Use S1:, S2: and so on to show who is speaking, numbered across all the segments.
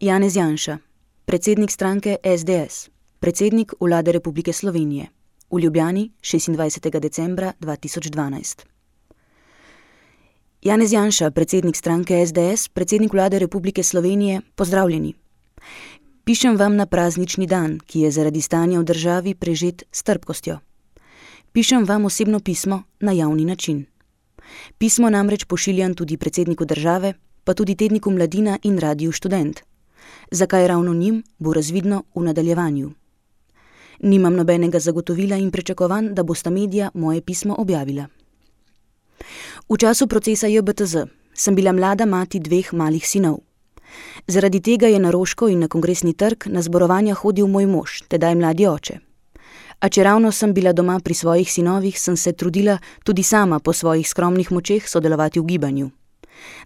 S1: Janez Janša, predsednik stranke SDS, predsednik vlade Republike Slovenije, v Ljubljani 26. decembra 2012. Janez Janša, predsednik stranke SDS, predsednik vlade Republike Slovenije, pozdravljeni. Pišem vam na praznični dan, ki je zaradi stanja v državi prežet s trpkostjo. Pišem vam osebno pismo na javni način. Pismo namreč pošiljam tudi predsedniku države, pa tudi tedniku Mladina in Radiju Študent. Zakaj ravno njim, bo razvidno v nadaljevanju. Nimam nobenega zagotovila in pričakovanj, da bosta medija moje pismo objavila. V času procesa JBTZ sem bila mlada mati dveh malih sinov. Zaradi tega je na Roško in na kongresni trg na zborovanja hodil moj mož, tedaj mladi oče. A če ravno sem bila doma pri svojih sinovih, sem se trudila tudi sama po svojih skromnih močeh sodelovati v gibanju.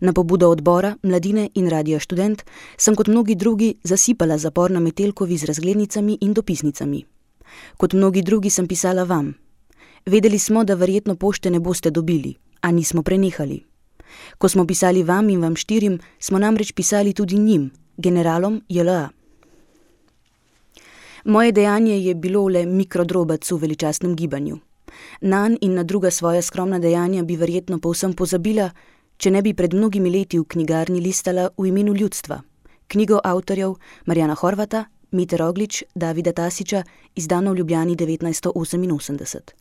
S1: Na pobudo odbora, mladine in radio študent sem kot mnogi drugi zasipala zapor na Metelkovi z razglednicami in dopisnicami. Kot mnogi drugi sem pisala vam. Vedeli smo, da verjetno pošte ne boste dobili, a nismo prenehali. Ko smo pisali vam in vam štirim, smo namreč pisali tudi njim, generalom JLA. Moje dejanje je bilo le mikrodrobac v veličastnem gibanju. Nan in na druga svoja skromna dejanja bi verjetno povsem pozabila, če ne bi pred mnogimi leti v knjigarni listala v imenu ljudstva. Knjigo avtorjev Marjana Horvata, Mite Roglič, Davida Tasiča, izdano v Ljubljani 1988.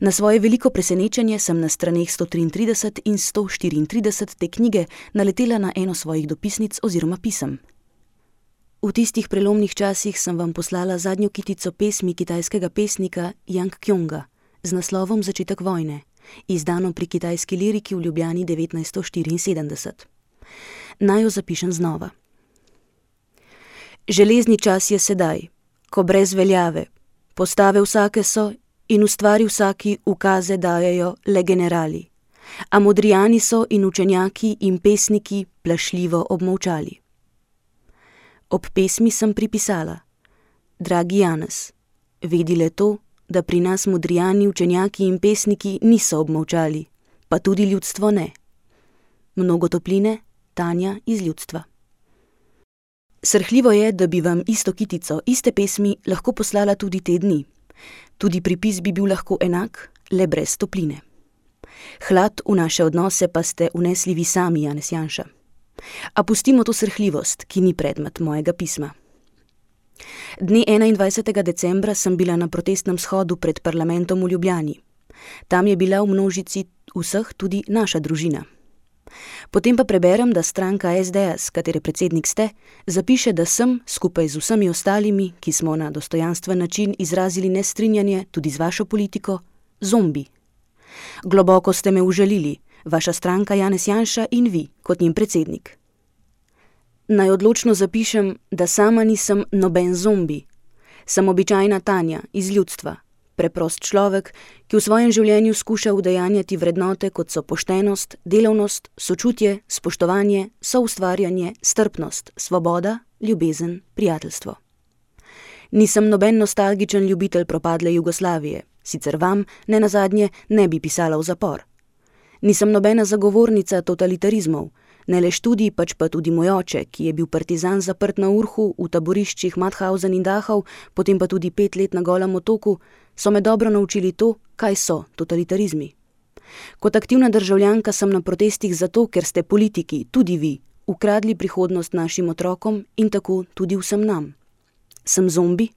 S1: Na svoje veliko presenečenje sem na straneh 133 in 134 te knjige naletela na eno svojih dopisnic oziroma pisem. V tistih prelomnih časih sem vam poslala zadnjo kitico pesmi kitajskega pesnika Yang Kjonga z naslovom Začetek vojne, izdano pri kitajski liriki v Ljubljani 1974. Naj jo zapišem znova. Železni čas je sedaj, ko brez veljave, postave vsake so in ustvari vsaki ukaze dajejo le generali, a modrijani so in učenjaki in pesniki plašljivo obmovčali. Ob pesmi sem pripisala: Dragi Janez, vedi le to, da pri nas modrijani, učenjaki in pesniki niso obmovčali, pa tudi ljudstvo ne. Mnogo topline, Tanja iz ljudstva. Srhljivo je, da bi vam isto kitico, iste pesmi lahko poslala tudi te dni. Tudi pripis bi bil lahko enak, le brez topline. Hlad v naše odnose pa ste unesli vi sami, Janez Janša. A pustimo to srhljivost, ki ni predmet mojega pisma. Dne 21. decembra sem bila na protestnem shodu pred parlamentom v Ljubljani. Tam je bila v množici vseh tudi naša družina. Potem pa preberem, da stranka SDS, katere predsednik ste, zapiše, da sem, skupaj z vsemi ostalimi, ki smo na dostojanstven način izrazili nestrinjanje tudi z vašo politiko, zombi. Globoko ste me užalili, vaša stranka Janez Janša in vi, kot njen predsednik. Naj odločno zapišem, da sama nisem noben zombi, sem običajna Tanja iz ljudstva, preprost človek, ki v svojem življenju skuša udejanjati vrednote kot so poštenost, delavnost, sočutje, spoštovanje, soustvarjanje, strpnost, svoboda, ljubezen, prijateljstvo. Nisem noben nostalgičen ljubitelj propadle Jugoslavije, sicer vam, ne nazadnje, ne bi pisala v zapor. Nisem nobena zagovornica totalitarizmov, ne le študij, pač pa tudi moj oče, ki je bil partizan zaprt na Urhu v taboriščih Mauthausen in Dachau, potem pa tudi pet let na Golem otoku, so me dobro naučili to, kaj so totalitarizmi. Kot aktivna državljanka sem na protestih zato, ker ste politiki, tudi vi, ukradli prihodnost našim otrokom in tako tudi vsem nam. Sem zombi?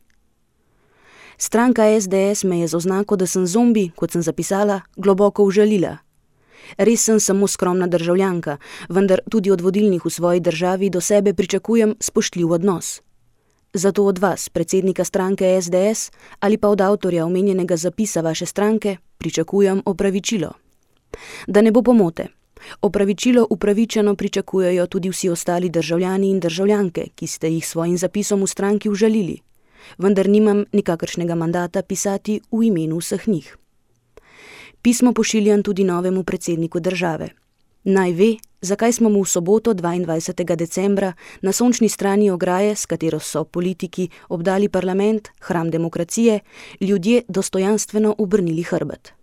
S1: Stranka SDS me je z oznako, da sem zombi, kot sem zapisala, globoko užalila. Res sem samo skromna državljanka, vendar tudi od vodilnih v svoji državi do sebe pričakujem spoštljiv odnos. Zato od vas, predsednika stranke SDS ali pa od avtorja omenjenega zapisa vaše stranke, pričakujem opravičilo. Da ne bo pomote, opravičilo upravičeno pričakujejo tudi vsi ostali državljani in državljanke, ki ste jih svojim zapisom v stranki užalili, vendar nimam nikakršnega mandata pisati v imenu vseh njih. Pismo pošiljam tudi novemu predsedniku države. Naj ve, zakaj smo mu v soboto 22. decembra na sončni strani ograje, s katero so politiki obdali parlament, hram demokracije, ljudje dostojanstveno obrnili hrbet.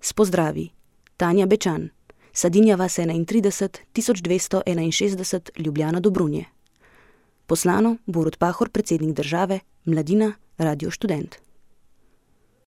S1: Spozdravi, Tanja Bečan, Sadinja vas 31, 1261, Ljubljana Dobrunje. Poslano Borut Pahor, predsednik države, Mladina, Radio Študent.